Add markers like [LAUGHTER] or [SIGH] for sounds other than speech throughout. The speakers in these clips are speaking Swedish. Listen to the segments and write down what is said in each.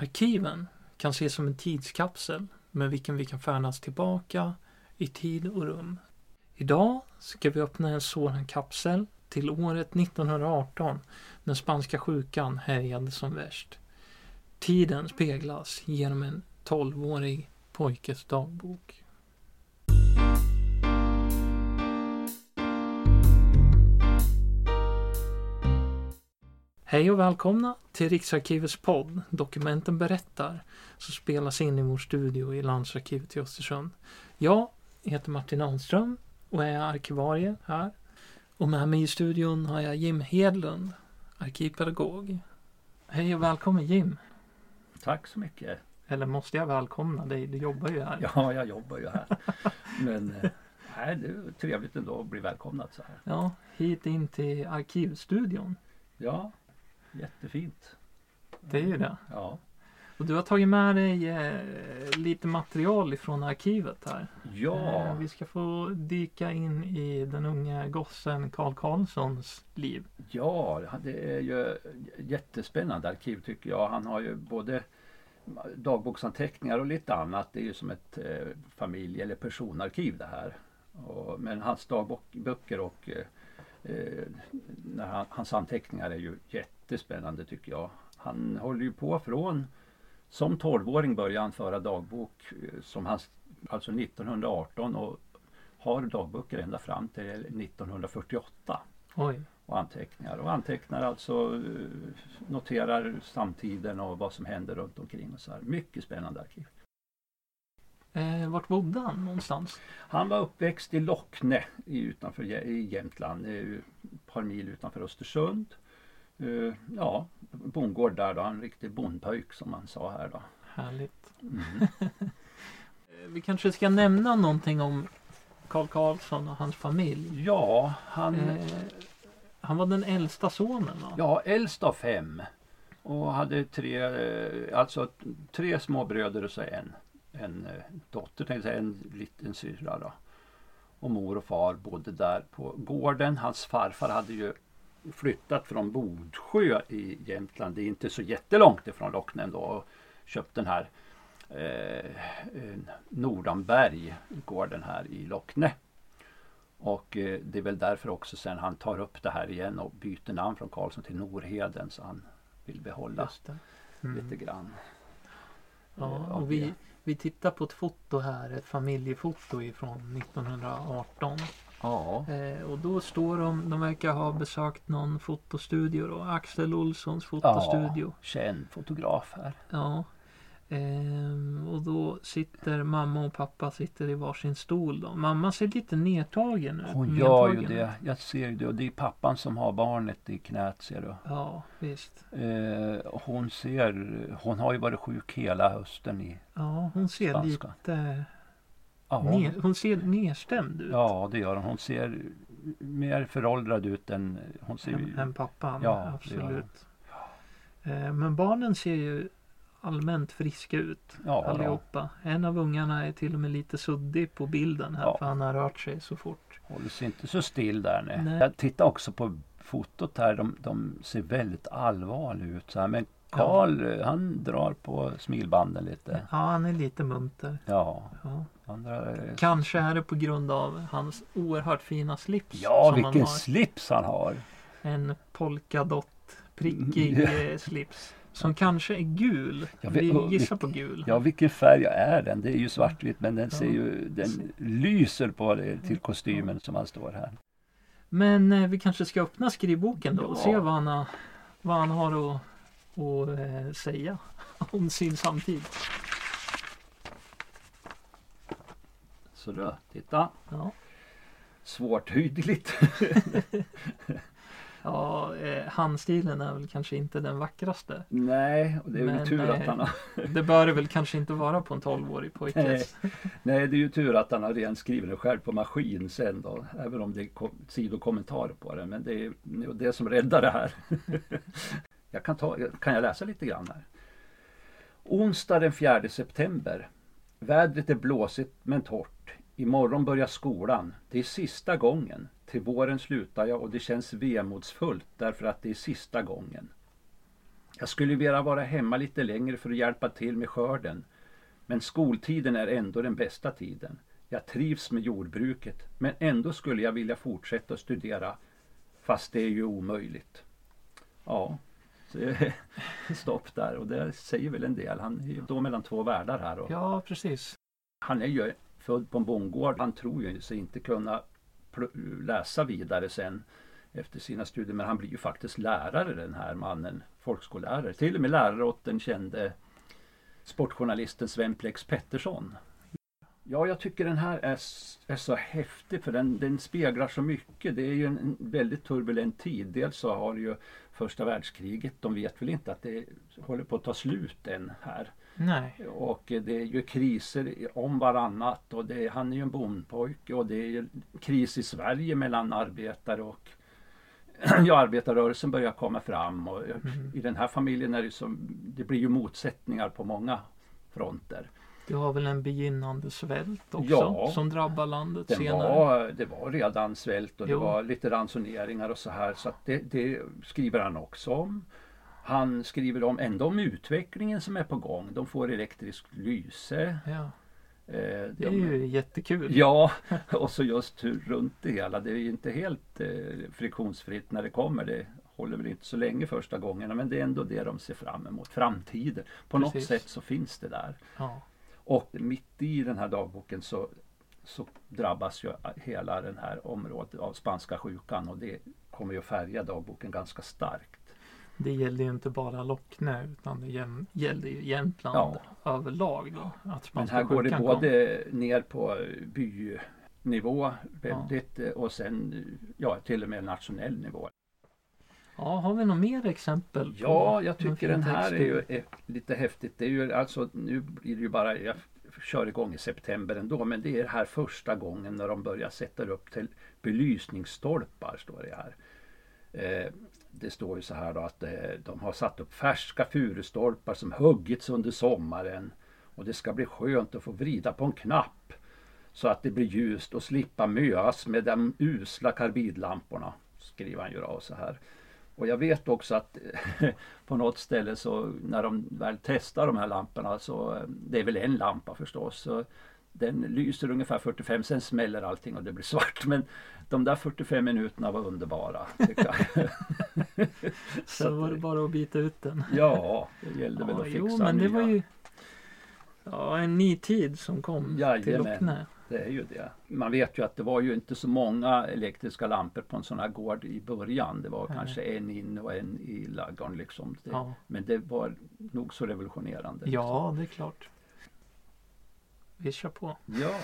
Arkiven kan ses som en tidskapsel med vilken vi kan färdas tillbaka i tid och rum. Idag ska vi öppna en sådan kapsel till året 1918 när spanska sjukan härjade som värst. Tiden speglas genom en 12-årig pojkes dagbok. Hej och välkomna till Riksarkivets podd Dokumenten berättar som spelas in i vår studio i Landsarkivet i Östersund. Jag heter Martin Ahnström och är arkivarie här. Och med mig i studion har jag Jim Hedlund, arkivpedagog. Hej och välkommen Jim! Tack så mycket! Eller måste jag välkomna dig? Du jobbar ju här. Ja, jag jobbar ju här. [LAUGHS] Men eh, nej, det är trevligt ändå att bli välkomnad så här. Ja, hit in till arkivstudion. Ja, jättefint. Det är ju det. Ja, Och du har tagit med dig eh, lite material ifrån arkivet här. ja, Eh, vi ska få dyka in i den unge gossen Karl Karlssons liv. ja, det är ju jättespännande arkiv tycker jag. Han har ju både dagboksanteckningar och lite annat. Det är ju som ett eh, familje eller personarkiv det här. Och, men hans dagböcker och eh, eh, när han, hans anteckningar är ju jättespännande tycker jag. Han håller ju på från som 12-åring började han föra dagbok eh, som han, alltså 1918 och har dagböcker ända fram till 1948 Oj. och anteckningar. Och antecknar alltså, eh, noterar samtiden och vad som händer runt omkring och så här. Mycket spännande arkiv. Eh, vart bodde han någonstans? Han var uppväxt i Lockne i, utanför, i Jämtland, eh, ett par mil utanför Östersund. Eh, Ja, bondgård där då, en riktig bondpöjk som man sa här då. Härligt. Mm. [LAUGHS] Vi kanske ska nämna någonting om Karl Karlsson och hans familj. Ja, han, Eh, han var den äldsta sonen va? ja, äldst av fem. Och hade tre, eh, alltså tre små bröder och så en, en eh, dotter, tänkte jag säga, en liten syrra då. Och mor och far bodde där på gården. Hans farfar hade ju flyttat från Bodsjö i Jämtland. Det är inte så jättelångt ifrån Locknen då. Och köpt den här eh, eh, Nordanberg, gården här i Lockne. Och eh, det är väl därför också sen han tar upp det här igen och byter namn från Karlsson till Norheden så han vill behålla. Mm. lite grann. Ja, eh, och vi, vi tittar på ett foto här, ett familjefoto ifrån 1918. Ja, Eh, och då står de, de verkar ha besökt någon fotostudio då, Axel Olssons fotostudio. känd fotograf här. Ja. Ehm, och då sitter mamma och pappa sitter i varsin stol då. Mamma ser lite nedtagen ut. Hon gör ju det. Jag ser ju det. Och det är pappan som har barnet i knät ser du. Ja, visst. Eh, hon ser, hon har ju varit sjuk hela hösten i Ja, hon ser Spanska. lite... ja, hon, Ner, hon ser nedstämd ut. ja det gör hon. Hon ser mer föråldrad ut än hon ser än, än pappan. Ja, absolut. Eh, men barnen ser ju allmänt friska ut. ja, ja, allihopa. En av ungarna är till och med lite suddig på bilden här Ja. för han har rört sig så fort. håller sig inte så still där nej. Nej. Jag tittar också på fotot här. De, de ser väldigt allvarliga ut så här. Men Karl eh, han drar på smilbanden lite. Ja, han är lite munter. Ja, Ja. han drar, eh, Kanske är det på grund av hans oerhört fina slips. Ja, som vilken han har. slips han har! En polkadott prickig eh, slips. Som kanske är gul. Vet- Vi och gissar på gul. Ja, vilken färg är den? Det är ju svartvitt men den ser Ja. ju, den lyser på det till kostymen som han står här. Men eh, vi kanske ska öppna skrivboken då och Ja. se vad han har, vad han har att, att eh, säga om sin samtid. Så då, titta! Ja. Svårtydligt. [LAUGHS] Ja, eh, handstilen är väl kanske inte den vackraste. Nej, och det är ju tur att eh, han har... Det bör det väl kanske inte vara på en 12-årig pojke. Nej. Nej, det är ju tur att han har redan skrivit det själv på maskin sen då. Även om det är kom- sidokommentarer på det. Men det är det, är det som räddar det här. [LAUGHS] jag kan, ta, kan jag läsa lite grann här? Onsdag den 4 september. Vädret är blåsigt men torrt. Imorgon börjar skolan. Det är sista gången. Till våren slutar jag och det känns vemodsfullt därför att det är sista gången. Jag skulle vilja vara hemma lite längre för att hjälpa till med skörden. Men skoltiden är ändå den bästa tiden. Jag trivs med jordbruket men ändå skulle jag vilja fortsätta att studera fast det är ju omöjligt. Ja, [LAUGHS] stopp där och det säger väl en del. Han är ju då mellan två världar här. Och Ja, precis. Han är ju född på en bondgård. Han tror ju sig inte kunna läsa vidare sen efter sina studier. Men han blir ju faktiskt lärare den här mannen. Folkskollärare. Till och med lärare åt den kände sportjournalisten Sven Plex Pettersson. Ja, jag tycker den här är, är så häftig för den, den speglar så mycket. Det är ju en, väldigt turbulent tid. Dels så har ju första världskriget, de vet väl inte att det håller på att ta slut än här. Nej, Och det är ju kriser om varannat och det, han är ju en bondpojke och det är ju kris i Sverige mellan arbetare och [CLEARS THROAT] ja, arbetarrörelsen börjar komma fram och Mhm. i den här familjen är det som, det blir ju motsättningar på många fronter. Du har väl en begynnande svält också Ja. som drabbar landet Det senare? var, det var redan svält och det Jo. var lite ransoneringar och så här så det, det skriver han också om. Han skriver om ändå om utvecklingen som är på gång. De får elektriskt lyse. Ja, Eh, det är ju jättekul. Ja, [LAUGHS] och så just hur runt det hela. Det är ju inte helt eh, friktionsfritt när det kommer. Det håller väl inte så länge första gångerna men det är ändå det de ser fram emot. Framtiden. På något Precis. sätt så finns det där. Ja. Och mitt i den här dagboken så, så drabbas ju hela den här området av spanska sjukan och det kommer ju att färga dagboken ganska starkt. Det gällde ju inte bara Lockne utan det gällde ju Jämtland Ja. överlag då. Att Men här går det både ner på bynivå väldigt eh, och sen ja, till och med nationell nivå. Ja, har vi något mer exempel? på Ja, jag tycker den här är ju är lite häftigt. Det är ju alltså, nu blir det ju bara, jag kör igång i september ändå, men det är här första gången när de börjar sätta upp till belysningsstolpar, står det här. Eh, det står ju så här då att eh, de har satt upp färska furustolpar som huggits under sommaren och det ska bli skönt att få vrida på en knapp så att det blir ljust och slippa möas med de usla karbidlamporna. Skriver han ju då så här. Och jag vet också att [LAUGHS] på något ställe så när de väl testar de här lamporna så det är väl en lampa förstås. Så den lyser ungefär 45 sen smäller allting och det blir svart. Men de där 45 minuterna var underbara. [LAUGHS] Så var det bara att byta ut den. ja, det gällde väl Ja, att fixa jo, men det nya. var ju ja, en ny tid som kom till Jajamän. Lockne. Det är ju det. Man vet ju att det var ju inte så många elektriska lampor på en sån här gård i början. Det var Nej. kanske en in och en i ladugården liksom. Det, Ja. Men det var nog så revolutionerande. ja, det är klart. Vi kör på. Ja,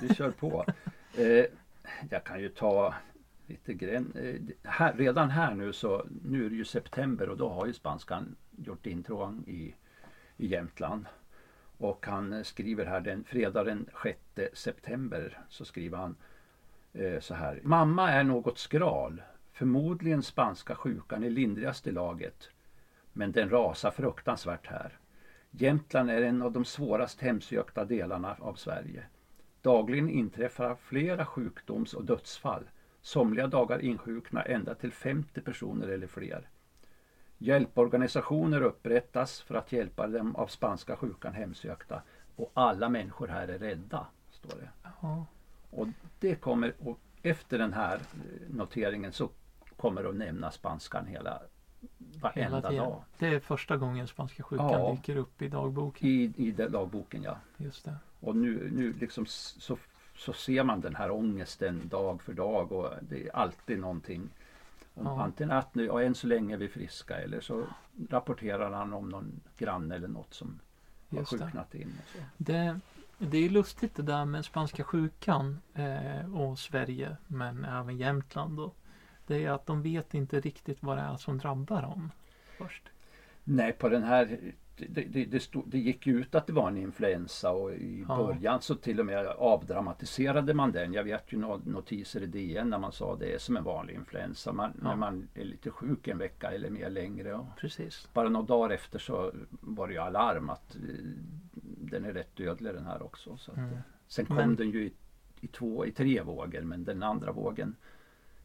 vi kör på. [LAUGHS] Eh, jag kan ju ta lite grann. Eh, här, redan här nu så, nu är det ju september och då har ju spanskan gjort intrång i, i Jämtland. Och han skriver här den fredag den 6 september så skriver han eh, så här. Mamma är något skral. Förmodligen spanska sjukan i lindrigaste laget. Men den rasar fruktansvärt här. Jämtland är en av de svårast hemsökta delarna av Sverige. Dagligen inträffar flera sjukdoms och dödsfall. Somliga dagar insjuknar ända till 50 personer eller fler. Hjälporganisationer upprättas för att hjälpa dem av spanska sjukan hemsökta. Och alla människor här är rädda, står det. Ja, Och det kommer, och efter den här eh, noteringen så kommer att nämna spanskan hela, varenda dag. Det är första gången spanska sjukan Ja. dyker upp i dagboken. I, i dagboken ja. Just det. Och nu, nu liksom så, så ser man den här ångesten dag för dag och det är alltid någonting. Ja. Antingen att nu, ja, än så länge är vi friska eller så rapporterar han om någon granne eller något som har Just det. sjuknat in. Och så. Det, det är lustigt det där med spanska sjukan eh, och Sverige men även Jämtland. Då. Det är att de vet inte riktigt vad det är som drabbar dem först. Nej, på den här det, det, det, stod, det gick ut att det var en influensa och i Ja. början så till och med avdramatiserade man den. Jag vet ju några notiser i DN när man sa det är som en vanlig influensa. Man, Ja. När man är lite sjuk en vecka eller mer längre. Och Precis. bara några dagar efter så var det ju alarm att eh, den är rätt dödlig den här också. Så att, Mm. eh, Sen kom Men- den ju i, i, två, i tre vågor men den andra vågen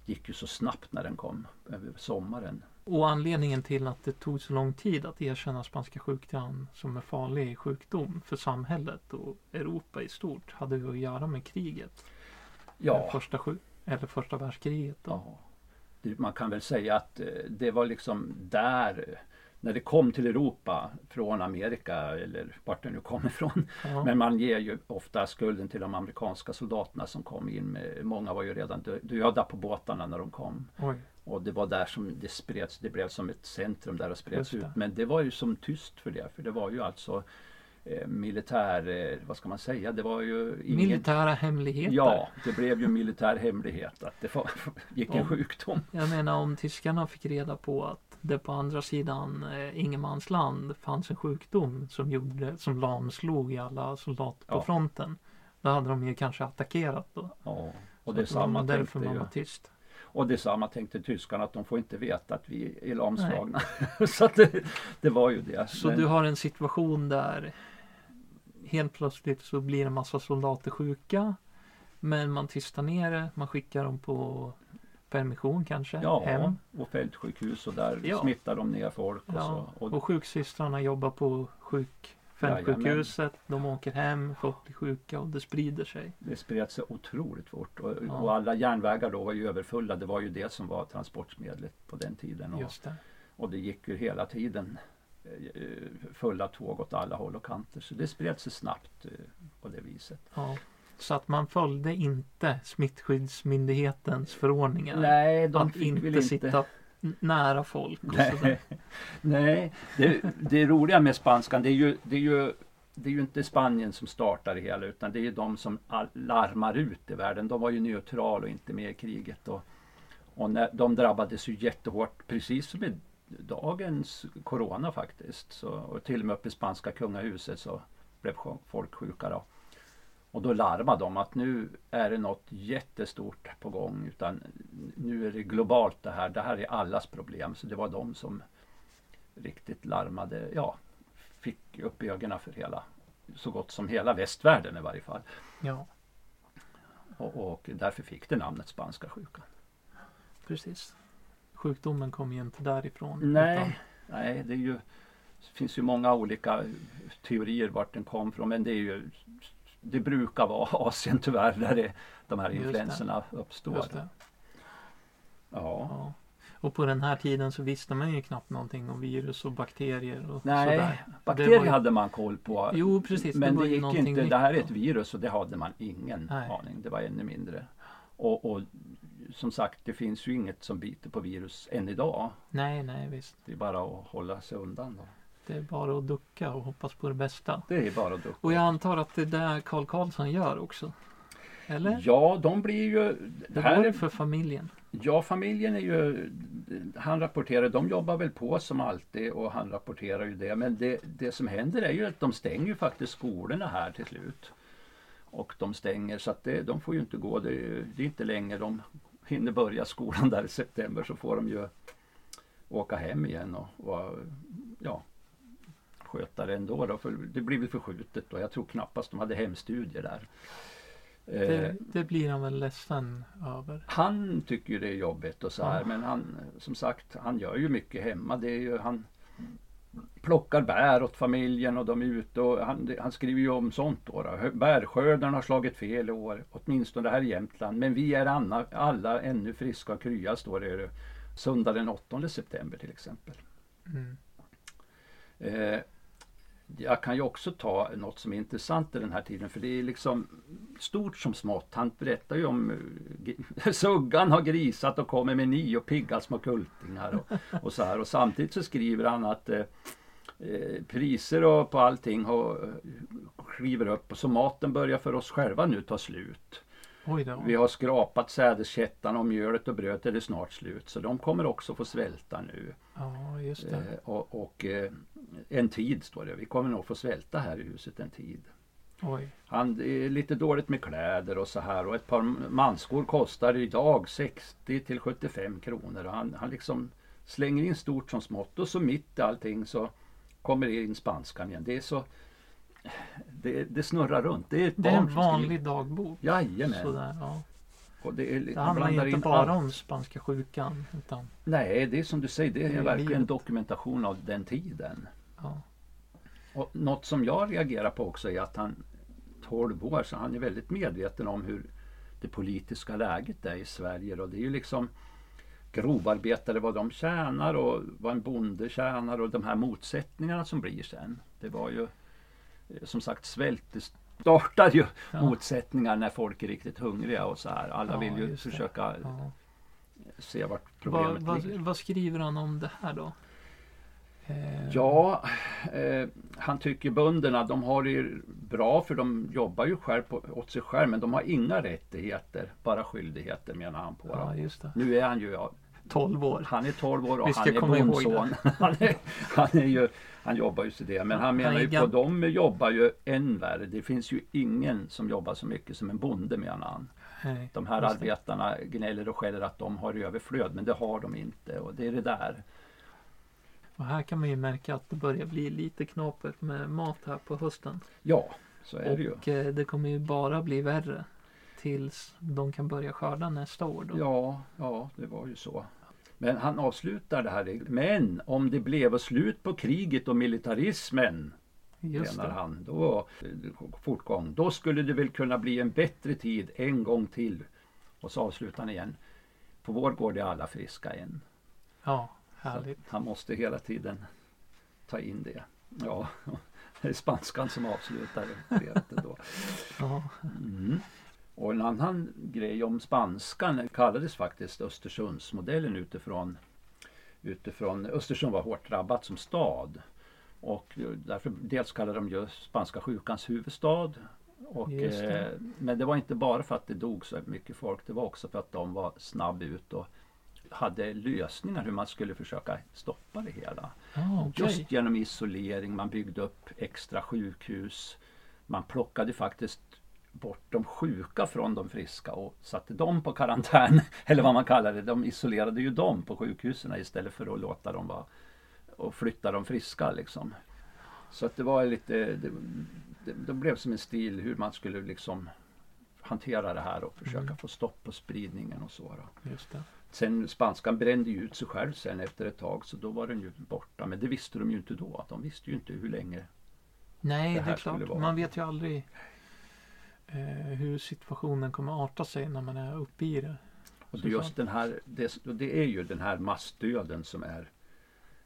gick ju så snabbt när den kom över sommaren. Och anledningen till att det tog så lång tid att erkänna spanska sjukan som en farlig sjukdom för samhället och Europa i stort hade ju att göra med kriget. Ja, Första, eller första världskriget. Då. ja. Man kan väl säga att eh, det var liksom där när det kom till Europa från Amerika eller vart det nu kom ifrån. Ja. Men man ger ju ofta skulden till de amerikanska soldaterna som kom in. Med, många var ju redan dö- döda på båtarna när de kom. Oj, Och det var där som det spreds, det blev som ett centrum där det spreds ut. Men det var ju som tyst för det, för det var ju alltså eh, militär, eh, vad ska man säga, det var ju ingen... Militära hemligheter. Ja, det blev ju militär hemlighet att det var, [LAUGHS] gick en sjukdom. Jag menar om tyskarna fick reda på att det på andra sidan eh, ingenmansland fanns en sjukdom som, gjorde, som lamslog i alla soldater på Ja. fronten. Då hade de ju kanske attackerat då. Ja, och det samma därför tänkte man ju, var tyst. och det samma tänkte tyskarna att de får inte veta att vi är lamslagna. [LAUGHS] Så det, det var ju det. Så Men- du har en situation där helt plötsligt så blir en massa soldater sjuka. Men man tystar ner det, man skickar dem på permission kanske, Ja, hem. och fältsjukhus och där Ja. smittar de ner folk. Och Ja, så. Och, Och sjuksystrarna jobbar på sjuk, fältsjukhuset. De åker hem, folk blir sjuka och det sprider sig. Det spred sig otroligt fort och, Ja. och alla järnvägar då var ju överfulla. Det var ju det som var transportmedlet på den tiden. Och, Just det. och det gick ju hela tiden eh, fulla tåg åt alla håll och kanter. Så det spred sig snabbt eh, på det viset. Ja. Så att man följde inte smittskyddsmyndighetens förordningar. Nej, de att fick inte, inte... sitta nära folk. Nej, [LAUGHS] nej. Det, det roliga med spanskan det är ju, det är ju det är ju inte Spanien som startar det hela utan det är ju de som larmar ut i världen. De var ju neutral och inte med i kriget. Och, och när, de drabbades ju jättehårt precis som i dagens Corona faktiskt. Så, och till och med uppe i spanska kungahuset så blev folk sjuka då. Och då larmade de att nu är det något jättestort på gång. Utan nu är det globalt det här. Det här är allas problem. Så det var de som riktigt larmade. Ja, fick upp ögonen för hela, så gott som hela västvärlden i varje fall. Ja, Och, och därför fick det namnet spanska sjukan. precis. Sjukdomen kom ju inte därifrån. utan- Nej, nej det, är ju, det finns ju många olika teorier vart den kom från. Men det är ju det brukar vara Asien tyvärr där det, de här det. influenserna uppstår. Det. Ja. Ja. Och på den här tiden så visste man ju knappt någonting om virus och bakterier och Nej, sådär. bakterier var hade man koll på. Jo, precis. Men det ju gick inte. Det här är ett virus och det hade man ingen Nej. aning. Det var ännu mindre. Och, och som sagt, det finns ju inget som biter på virus än idag. Nej, nej visst. Det är bara att hålla sig undan. Då. Det är bara att ducka och hoppas på det bästa. Det är bara att ducka. Och jag antar att det är det Karl Karlsson gör också. Eller? Ja, de blir ju... Det här är, för familjen. ja, familjen är ju... Han rapporterar, de jobbar väl på som alltid och han rapporterar ju det. Men det, det som händer är ju att de stänger ju faktiskt skolorna här till slut. Och de stänger så att det, de får ju inte gå. Det, är- det är inte länge de hinner börja skolan där i september så får de ju åka hem igen och, och ja, sköta det ändå. Då, för det blir väl förskjutet och jag tror knappast de hade hemstudier där. Eh, Det, det blir han väl ledsen över. han tycker ju det är jobbigt och så här Ja. men han som sagt han gör ju mycket hemma. Det är ju, han plockar bär åt familjen och de är ute och han, det- han skriver ju om sånt då. då. Bärskördarna har slagit fel i år, åtminstone här i Jämtland. Men vi är anna, alla ännu friska och krya står det söndag den 8 september till exempel. Mm. Eh, jag kan ju också ta något som är intressant i den här tiden för det är liksom stort som smått. Han berättar ju om eh, [LAUGHS] Suggan har grisat och kommer med nio pigga små kultingar och, och så här. Och samtidigt så skriver han att eh, eh priser och på allting har, eh, skriver upp och så maten börjar för oss själva nu ta slut. Oj då. Vi har skrapat sädeskättan och mjölet och brödet är det snart slut så de kommer också få svälta nu. Ja, just det. Eh, och och eh, en tid står det. Vi kommer nog få svälta här i huset en tid. Oj. Han är lite dåligt med kläder och så här och ett par manskor kostar idag 60 till 75 kronor. Han, han liksom slänger in stort som smått och så mitt i allting så kommer det in spanskan igen. Det är så det, det snurrar runt. Det är Det är en skriver. vanlig dagbok. Jajamän. Sådär, ja. Och det, är, Det handlar inte in bara allt. om spanska sjukan. Utan, Nej, det är som du säger, det är Det är verkligen livet. dokumentation av den tiden. ja. Och något som jag reagerar på också är att han 12 år så han är väldigt medveten om hur det politiska läget är i Sverige. Och det är ju liksom grovarbetare, vad de tjänar och vad en bonde tjänar och de här motsättningarna som blir sen. Det var ju som sagt svält. Startar ju Ja. motsättningar när folk är riktigt hungriga och så här. Alla Ja, vill ju försöka ja. se vart problemet vad, ligger. vad skriver han om det här då? Eh, Ja, eh, han tycker bönderna de har det bra för de jobbar ju själv på, åt sig själv men de har inga rättigheter, bara skyldigheter menar han på. ja. Nu är han ju, 12 år. han är 12 år och Vi ska han är komma bondson. [LAUGHS] Han, är, han, är ju, han jobbar ju till det. Men han menar ju på de jobbar ju än värre. Det finns ju ingen som jobbar så mycket som en bonde menar han. Nej, De här arbetarna gnäller och skäller att de har överflöd men det har de inte. Och det är det där. Och här kan man ju märka att det börjar bli lite knapert med mat här på hösten. Ja, så är det ju. Och eh, det kommer ju bara bli värre. Tills de kan börja skörda nästa år då. Ja, ja, det var ju så. Men han avslutar det här. Men om det blev slut på kriget och militarismen, Just menar det. han, då, fortgång, då skulle det väl kunna bli en bättre tid en gång till. Och så avslutar han igen. På vår gård är alla friska än. Ja, Så härligt. han måste hela tiden ta in det. Ja, [LAUGHS] det är spanskan som avslutar brevet då. Ja, Mm. Och en annan grej om spanskan kallades faktiskt Östersundsmodellen utifrån, utifrån Östersund var hårt drabbat som stad. Och därför dels kallade de ju spanska sjukans huvudstad. Och, Just det. eh, men det var inte bara för att det dog så mycket folk. Det var också för att de var snabb ut och hade lösningar hur man skulle försöka stoppa det hela. ja okej. Just genom isolering, man byggde upp extra sjukhus. Man plockade faktiskt bort de sjuka från de friska och satte dem på karantän. [LAUGHS] Eller vad man kallar det. De isolerade ju dem på sjukhusen istället för att låta dem vara och flytta de friska liksom. Så att det var lite, det, det, det blev som en stil hur man skulle liksom hantera det här och försöka Mm. få stopp på spridningen och så. Då. Det. Sen spanskan brände ju ut sig själv sen efter ett tag så då var den ju borta. Men det visste de ju inte då. De visste ju inte hur länge. Nej, det det, här är klart. skulle vara. Man vet ju aldrig hur situationen kommer arta sig när man är uppe i det. Och det, är just den här, det, det är ju den här massdöden som är,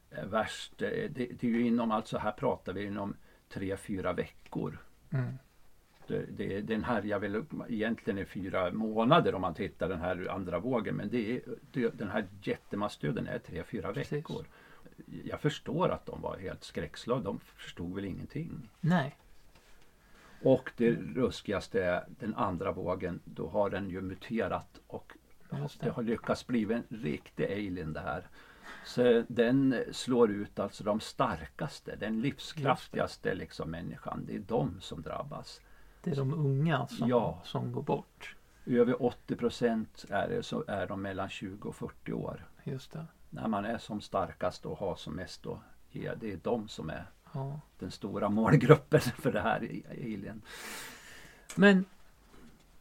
är värst. Det, det, är ju inom, alltså här pratar vi inom tre, fyra veckor. Mm. Det, det, den här, jag vill egentligen är fyra månader om man tittar den här andra vågen. Men det är, det, den här jättemassdöden är tre, fyra Precis. veckor. Jag förstår att de var helt skräckslagna. De förstod väl ingenting. Nej, Och det ruskigaste är den andra vågen. Då har den ju muterat och det det. har lyckats bli en riktig alien det här. Så den slår ut alltså de starkaste, den livskraftigaste liksom människan. Det är de som drabbas. det är de unga som, Ja. som går bort. Över 80 procent är det så är de mellan 20 och 40 år. Just det. När man är som starkast och har som mest då, är det är de som är Ja. den stora målgruppen [LAUGHS] för det här alien. Men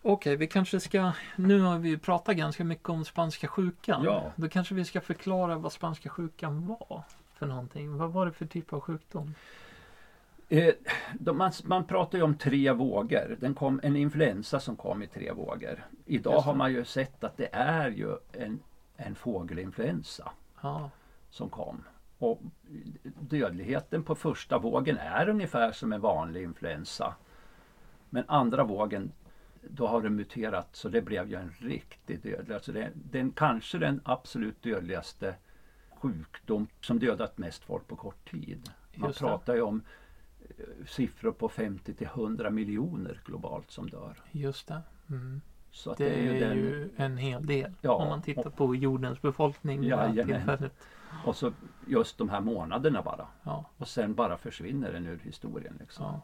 okej, vi kanske ska... Nu har vi pratat ganska mycket om spanska sjukan. Ja. Då kanske vi ska förklara vad spanska sjukan var för någonting. Vad var det för typ av sjukdom? Eh, de, man, man pratar ju om tre vågor. Den kom, en influensa som kom i tre vågor. Idag har man ju sett att det är ju en, en fågelinfluensa Ja, som kom. Och dödligheten på första vågen är ungefär som en vanlig influensa. Men andra vågen, då har det muterat så det blev ju en riktig dödlig. Alltså det, den kanske den absolut dödligaste sjukdom som dödat mest folk på kort tid. Man det. pratar ju om eh, siffror på 50 till 100 miljoner globalt som dör. just det. Mm. Så att Det är ju, den, en hel del. Ja, om man tittar på jordens befolkning vid och så just de här månaderna bara. Ja, Och sen bara försvinner den ur historien. Liksom. ja.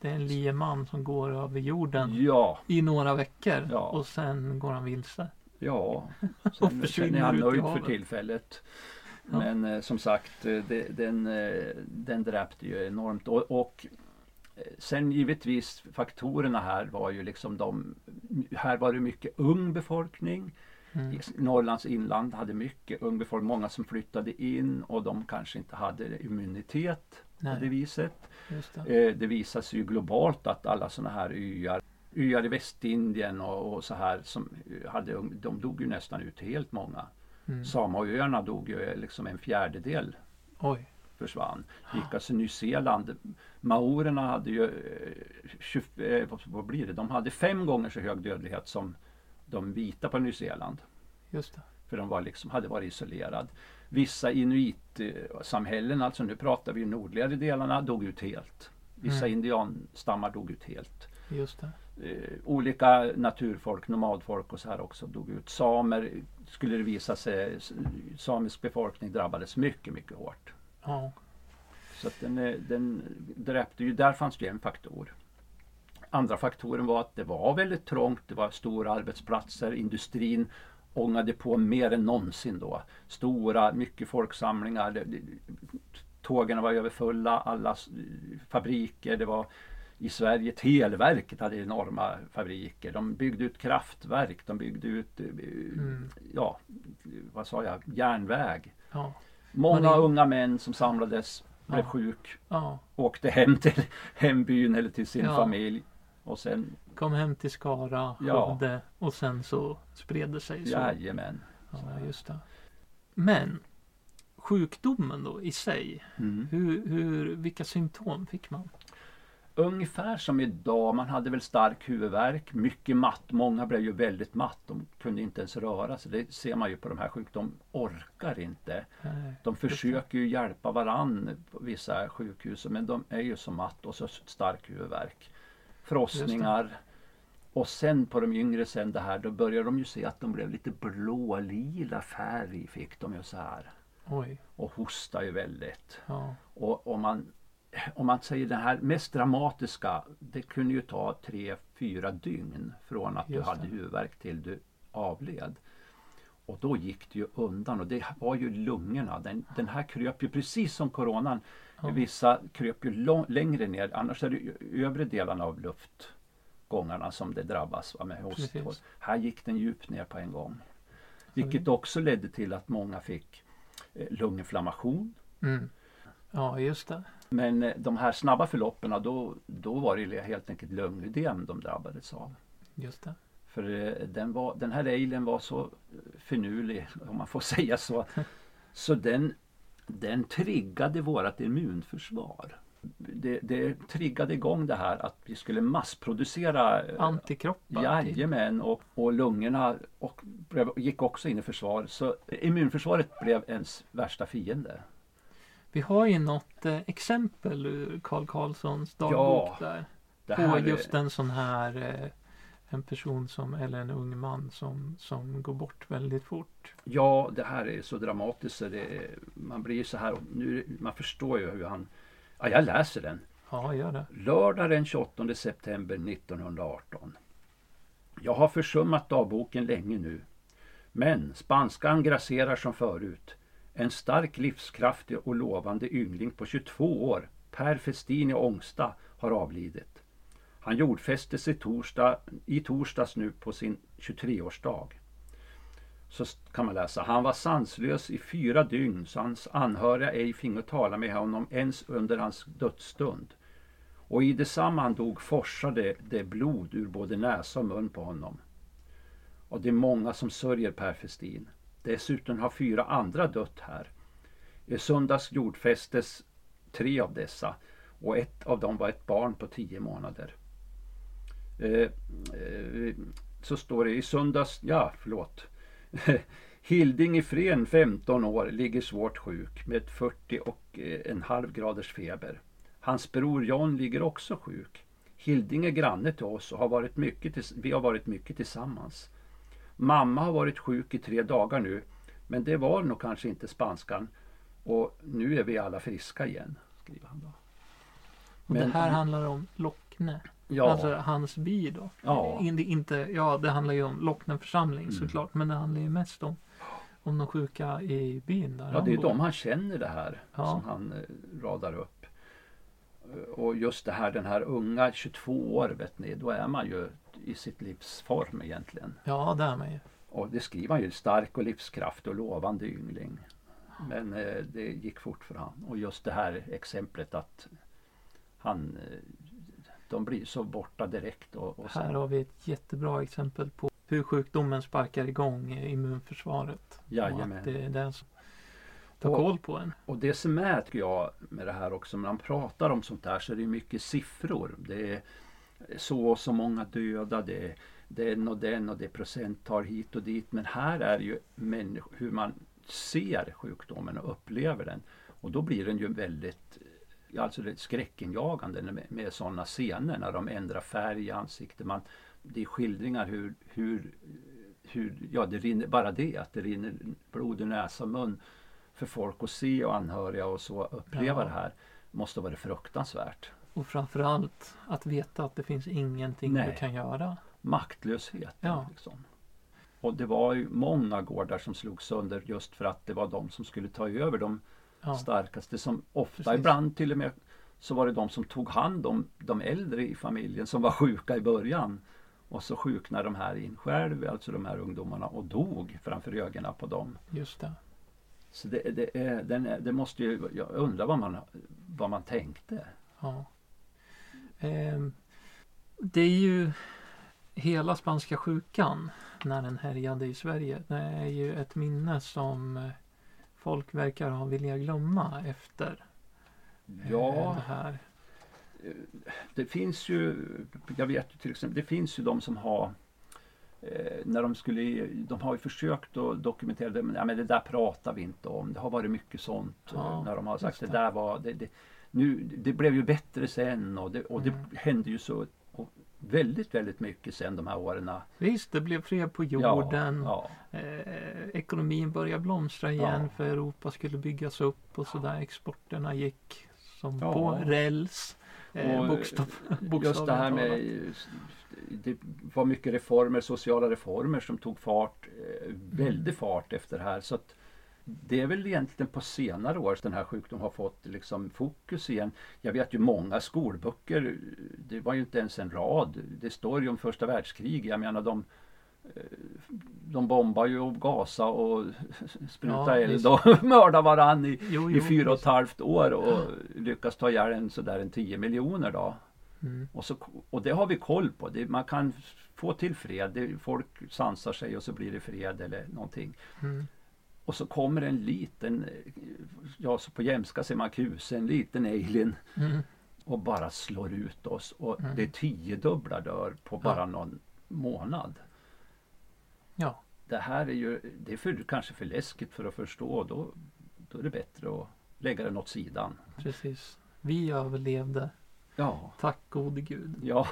Det är en lieman som går över jorden Ja, i några veckor Ja. och sen går han vilse. ja. [LAUGHS] Sen, sen är han nöjd för tillfället. Men eh, som sagt, eh, det, den, eh, den dräpte ju enormt. Och, och sen givetvis faktorerna här var ju liksom de, här var det mycket ung befolkning. Mm. Norrlands inland hade mycket ung befolkning, många som flyttade in och de kanske inte hade immunitet på det Nej, viset. det. Eh, det visar sig ju globalt att alla sådana här öar, öar i Västindien och, och så här som hade, ung- de dog ju nästan ut helt många. Mm. Samaöarna dog ju eh, liksom en fjärdedel Oj. försvann. Likaså Nya Zeeland. Maorerna hade ju, eh, 20, eh, vad blir det, de hade fem gånger så hög dödlighet som de vita på Nya Zeeland. Just det. För de var liksom, hade varit isolerad. Vissa inuitsamhällen, alltså nu pratar vi nordligare delarna, dog ut helt. Vissa Mm. indianstammar dog ut helt. Just det. Eh, olika naturfolk, nomadfolk och så här också dog ut. Samer skulle det visa sig, samisk befolkning drabbades mycket, mycket hårt. Ja. Så den, eh, den dräpte ju, där fanns det en faktor. Andra faktoren var att det var väldigt trångt, det var stora arbetsplatser, industrin ångade på mer än någonsin då. Stora, mycket folksamlingar, tågen var överfulla, alla fabriker, det var i Sverige, Televerket hade enorma fabriker. De byggde ut kraftverk, de byggde ut, eh, Mm. ja, vad sa jag, järnväg. Ja. Många är- unga män som samlades, blev Ja. sjuk, Ja. åkte hem till [LAUGHS] hembyn eller till sin familj. Och sen, Kom hem till Skara, Ja. Och sen så spred det sig så. jajamän. Ja, just det. Men sjukdomen då i sig, Mm. hur, hur, vilka symptom fick man? Ungefär som idag, man hade väl stark huvudvärk, mycket matt. Många blev ju väldigt matt, de kunde inte ens röra sig. Det ser man ju på de här sjuka, de orkar inte. Nej. De försöker ju hjälpa varann på vissa sjukhus men de är ju så matt och så stark huvudvärk. Frossningar. Och sen på de yngre sen det här, då började de ju se att de blev lite blålila färg fick de ju så här. Oj. Och hostar ju väldigt. Ja. Och om man, om man säger det här mest dramatiska, det kunde ju ta tre, fyra dygn från att du Just hade det. huvudvärk till du avled. Och då gick det ju undan och det var ju lungorna. Den, den här kröp ju precis som coronan. Ja. Vissa kröp ju lång, längre ner, annars är det övre delarna av luftgångarna som det drabbas va, med. Precis. Här gick den djupt ner på en gång. Vilket också ledde till att många fick eh, lunginflammation. Mm. Ja, just det. Men eh, de här snabba förloppen, då, då var det helt enkelt lungödem de drabbades av. Just det. För eh, den, var, den här ejlen var så finurlig, om man får [LAUGHS] säga så. Så den, den triggade vårt immunförsvar. Det, det triggade igång det här att vi skulle massproducera eh, Antikroppar. Jajamän, och, och lungorna och gick också in i försvar. Så immunförsvaret blev ens värsta fiende. Vi har ju något eh, exempel ur Carl Karlssons dagbok där. Det På just en sån här eh, en person som, eller en ung man som, som går bort väldigt fort. Ja, det här är så dramatiskt så det, man blir så här, nu, man förstår ju hur han, ja jag läser den. Ja, gör det. Lördag den 28 september 1918. Jag har försummat dagboken länge nu. Men spanskan grasserar som förut. En stark, livskraftig och lovande yngling på 22 år, Per Festin i Ångsta, har avlidit. Han jordfästes i, torsdag, i torsdags nu på sin 23-årsdag. Så kan man läsa. Han var sanslös i fyra dygn så hans anhöriga ej fingo tala med honom ens under hans dödsstund. Och i detsamma han dog forsade det blod ur både näsa och mun på honom. Och det är många som sörjer Per Festin. Dessutom har fyra andra dött här. I söndags jordfästes tre av dessa och ett av dem var ett barn på tio månader. Eh, eh, så står det i söndags, ja förlåt. [LAUGHS] Hilding i Fren, 15 år, ligger svårt sjuk med 40 och eh, en halv graders feber. Hans bror John ligger också sjuk. Hilding är granne till oss och har varit mycket vi har varit mycket tillsammans. Mamma har varit sjuk i tre dagar nu, men det var nog kanske inte spanskan. Och nu är vi alla friska igen, skriver han då. Och Men- det här handlar om Lockne. Ja, Alltså hans by då. Ja. In, inte, ja, det handlar ju om Lockne församling Mm. såklart. Men det handlar ju mest om, om de sjuka i byn där ja det är bor. de han känner det här Ja. som han eh, radar upp. och just det här den här unga 22 år vet ni, då är man ju i sitt livs form egentligen. Ja, det är man ju. Och det skriver han ju, stark och livskraftig och lovande yngling. Men eh, det gick fort för han. Och just det här exemplet att han, eh, de blir så borta direkt. Och, och Här har vi ett jättebra exempel på hur sjukdomen sparkar igång immunförsvaret. Och Jajamän. att det är det som tar Och- koll på en. och det som är tycker jag med det här också, när man pratar om sånt där så är det mycket siffror. Det är så och så många döda, det är den och den och det är procenttal hit och dit. Men här är ju människ- hur man ser sjukdomen och upplever den. Och då blir den ju väldigt alltså det är skräckinjagande med, med sådana scener när de ändrar färg i ansiktet. Man, det är skildringar hur, hur, hur ja, det rinner, bara det att det rinner blod ur näsa och mun för folk att se och anhöriga och så uppleva Ja. det här måste vara fruktansvärt. Och framförallt att veta att det finns ingenting Nej. du kan göra. Maktlöshet. Ja. Liksom. Och det var ju många gårdar som slogs sönder just för att det var de som skulle ta över de Ja, starkaste som ofta Precis. ibland till och med så var det de som tog hand om de äldre i familjen som var sjuka i början. Och så sjuknade de här in själv, alltså de här ungdomarna och dog framför ögonen på dem. just det. Så det, det, är, den är, det måste ju, jag undrar vad man, vad man tänkte. Ja. Ehm, det är ju hela spanska sjukan när den härjade i Sverige. Det är ju ett minne som eh, folk verkar ha vilja glömma efter eh, Ja, det här. det finns ju, jag vet ju till exempel, det finns ju de som har eh, när de skulle, de har ju försökt att dokumentera det, men, ja, men det där pratar vi inte om. Det har varit mycket sånt Ja, eh, när de har sagt det. det. där var, det, det, nu, det blev ju bättre sen och det, och det Mm. hände ju så och väldigt, väldigt mycket sen de här åren. Visst, det blev fred på jorden. Ja, Eh, ekonomin började blomstra igen Ja. för Europa skulle byggas upp och sådär. Exporterna gick som Ja. på räls. Eh, Och, bokstav, ja. Just det här med det var mycket reformer, sociala reformer som tog fart, eh, väldig fart efter det här. Så att det är väl egentligen på senare år den här sjukdomen har fått liksom fokus igen. Jag vet ju många skolböcker, det var ju inte ens en rad. Det står ju om första världskriget. Jag menar de eh, de bombar ju och gasar och [LAUGHS] sprutar Ja, eld och [LAUGHS] mördar varann i, Jo, i jo, fyra och ett halvt år och lyckas ta ihjäl en sådär en 10 miljoner då. Mm. Och, så, och det har vi koll på. Det, man kan få till fred. Det, folk sansar sig och så blir det fred eller någonting. Mm. Och så kommer en liten, eh, ja så på jämska säger man kuse, en liten alien Mm. och bara slår ut oss. Och Mm. det är tiodubbla dör på bara någon månad. Ja, Det här är ju, det är för, kanske för läskigt för att förstå. Då, då är det bättre att lägga den åt sidan. precis. Vi överlevde. Ja, Tack gode gud. ja,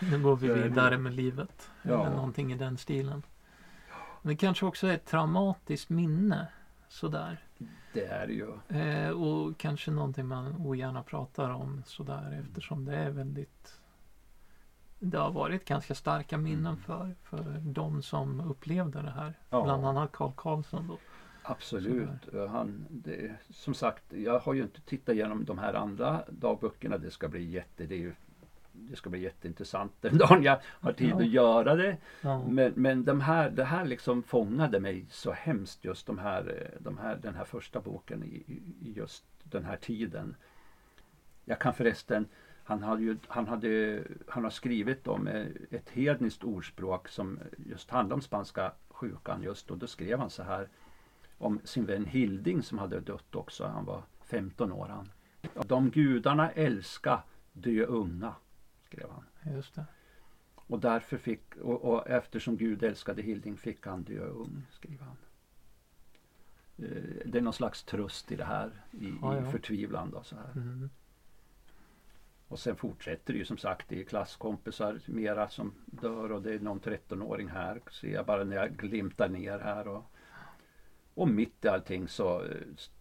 Nu går vi vidare med livet. Ja. Eller någonting i den stilen. Det kanske också är ett traumatiskt minne. Sådär. det är det ju. Eh, och kanske någonting man ogärna pratar om sådär eftersom det är väldigt Det har varit ganska starka minnen Mm. för, för de som upplevde det här. Ja. Bland annat Carl Karlsson då. Absolut. Han, det, som sagt, jag har ju inte tittat igenom de här andra dagböckerna. Det ska bli jätte, det är ju, det ska bli jätteintressant [LAUGHS] den dagen jag har tid Ja. att göra det. Ja. Men, men de här, det här liksom fångade mig så hemskt just de här, eh, de här, den här första boken i, i just den här tiden. Jag kan förresten, han, hade ju, han, hade, han har skrivit om eh, ett hedniskt ordspråk som just handlar om spanska sjukan just och då skrev han så här om sin vän Hilding som hade dött också. Han var 15 år han. De gudarna älska dö unga, skrev han. Just det. Och därför fick, och, och eftersom Gud älskade Hilding fick han dö ung, skriver han. Eh, Det är någon slags tröst i det här, i, Ja, i ja. förtvivlan. Då, så här. Mm. Och sen fortsätter det ju som sagt, det är klasskompisar mera som dör och det är någon 13-åring här, ser jag bara när jag glimtar ner här. Och, och mitt i allting så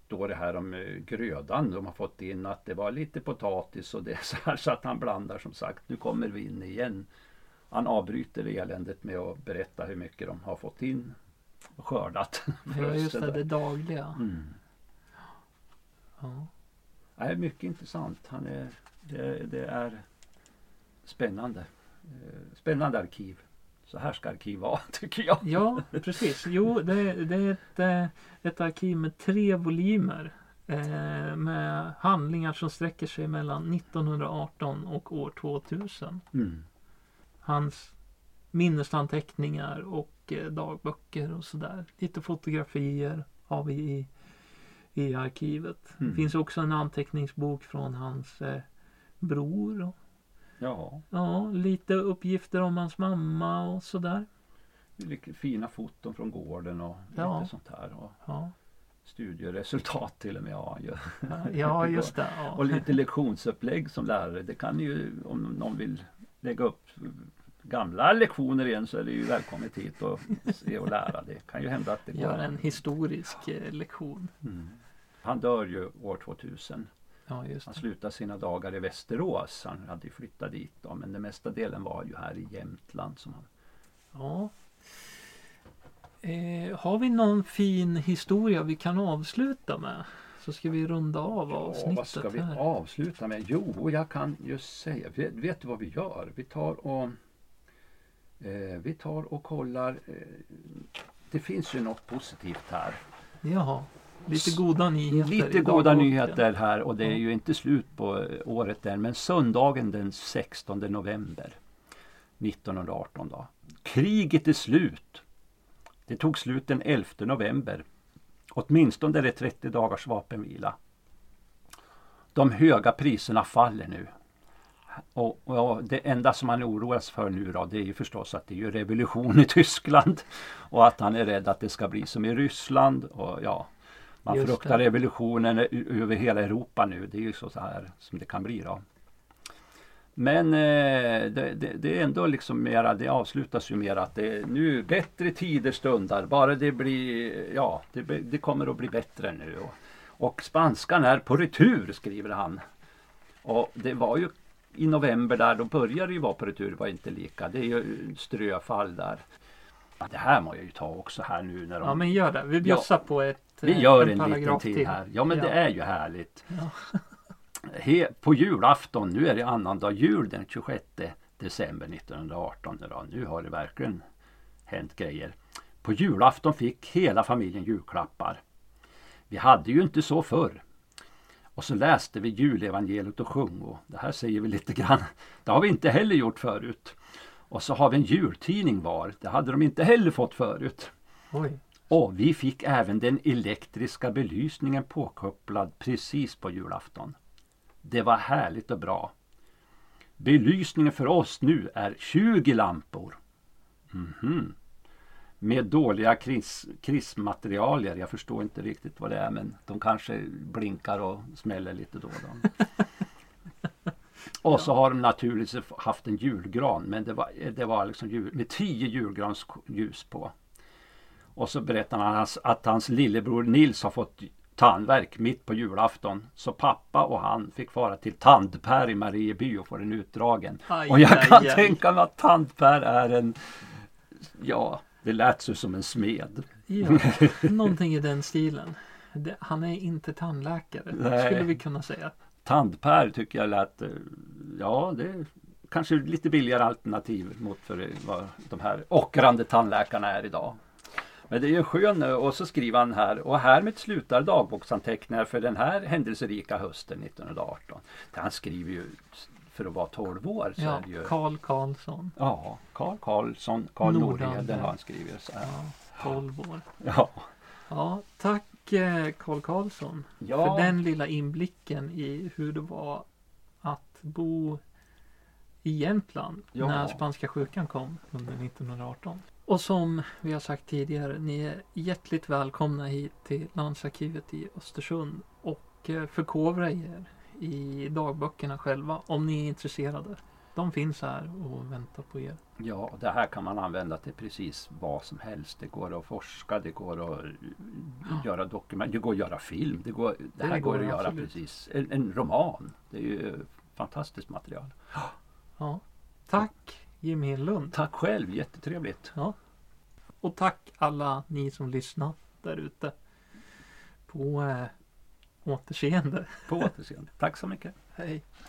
står det här om eh, grödan de har fått in, att det var lite potatis och det är så här så att han blandar som sagt, nu kommer vi in igen. Han avbryter eländet med att berätta hur mycket de har fått in och skördat. [LAUGHS] Ja, just det, det dagliga. Mm. Ja. Nej, mycket intressant. Han är, det, det är spännande. Eh, Spännande arkiv. Så här ska arkiv vara, [LAUGHS] tycker jag. Ja, precis. Jo, det, det är ett, eh, ett arkiv med tre volymer. Eh, med handlingar som sträcker sig mellan 1918 och år 2000. Mm. Hans minnesanteckningar och eh, dagböcker och sådär. Lite fotografier har vi i, i arkivet. Mm. Det finns också en anteckningsbok från hans eh, bror. Ja, ja, lite uppgifter om hans mamma och sådär. fina foton från gården och Ja. lite sånt här. Och Ja, studieresultat till och med ju. ja [LAUGHS] just det. Ja. Och lite lektionsupplägg som lärare. Det kan ju, om någon vill lägga upp gamla lektioner igen så är det ju välkommet hit och se och lära. Det kan ju hända att det går. Gör en historisk eh, lektion. Mm. Han dör ju år 2000. Ja, Han slutar sina dagar i Västerås. Han hade ju flyttat dit då, men den mesta delen var ju här i Jämtland. Som han... Ja. Eh, har vi någon fin historia vi kan avsluta med? Så ska vi runda av Ja, avsnittet vad ska vi här. avsluta med? Jo, jag kan just säga, vet, vet du vad vi gör? Vi tar och eh, vi tar och kollar. Eh, det finns ju något positivt här. Jaha. Lite goda nyheter. Lite goda nyheter här och det är ju inte slut på eh, året än. Men söndagen den 16 november 1918 då. Kriget är slut. Det tog slut den 11 november. Åtminstone är det 30 dagars vapenvila. De höga priserna faller nu. Och, och det enda som han oroas för nu då, det är ju förstås att det är revolution i Tyskland. Och att han är rädd att det ska bli som i Ryssland. Och ja, man Just fruktar det. revolutionen över hela Europa nu. Det är ju så här som det kan bli då. Men eh, det, det, det är ändå liksom mera, det avslutas ju mer att det är nu bättre tider stundar. Bara det blir, ja, det, det kommer att bli bättre nu. Och, och spanskan är på retur skriver han. Och det var ju i november där, då började det ju vara på retur, det var inte lika. Det är ju ströfall där. Ja, det här må jag ju ta också här nu när de Ja men gör det. Vi bjussar på ett vi eh, gör en, liten paragraf till här. Ja men Ja. det är ju härligt. Ja. [LAUGHS] He, på julafton, nu är det annandag jul den 26 december 1918. Nu, då. nu har det verkligen hänt grejer. På julafton fick hela familjen julklappar. Vi hade ju inte så förr. Och så läste vi julevangeliet och sjungo. Det här säger vi lite grann. Det har vi inte heller gjort förut. Och så har vi en jultidning var. Det hade de inte heller fått förut. Oj. Och vi fick även den elektriska belysningen påkopplad precis på julafton. Det var härligt och bra. Belysningen för oss nu är 20 lampor. Mhm. Med dåliga kris. Jag förstår inte riktigt vad det är men de kanske blinkar och smäller lite då och då. [LAUGHS] Och så har de naturligtvis haft en julgran men det var, det var liksom jul, med tio julgransljus på. Och så berättar han att hans lillebror Nils har fått tandvärk mitt på julafton. Så pappa och han fick fara till Tandpär i Marieby och få den utdragen. Aj, och jag kan aj. tänka mig att Tandpär är en, ja, det lät så som en smed. Ja, någonting i den stilen. Det, han är inte tandläkare Nej. skulle vi kunna säga. Tandpär tycker jag lät, eh, ja det är kanske lite billigare alternativ mot för vad de här ockrande tandläkarna är idag. Men det är ju skön eh, och så skriver han här och härmed slutar dagboksanteckningar för den här händelserika hösten 1918. Det Han skriver ju för att vara 12 år så Ja, ju Karl Karlsson. Ja, Karl Karlsson, Karl Nordlande. Nordheden har han skrivit så här. Ja, 12 år. Ja. Ja, tack eh, Karl Karlsson Ja. för den lilla inblicken i hur det var att bo i Jämtland Ja. när spanska sjukan kom under 1918. Och som vi har sagt tidigare, ni är hjärtligt välkomna hit till Landsarkivet i Östersund och eh, förkovra er i dagböckerna själva om ni är intresserade. De finns här och väntar på er. Ja, det här kan man använda till precis vad som helst. Det går att forska, det går att göra dokument, det går att göra film. Det, går, det, Det här går, går att det, göra absolut. precis. En, en roman. Det är ju fantastiskt material. Ja. Tack Jimmy Lund. Tack själv, jättetrevligt. Ja. Och tack alla ni som lyssnar där ute. På eh, återseende. På återseende. Tack så mycket. Hej.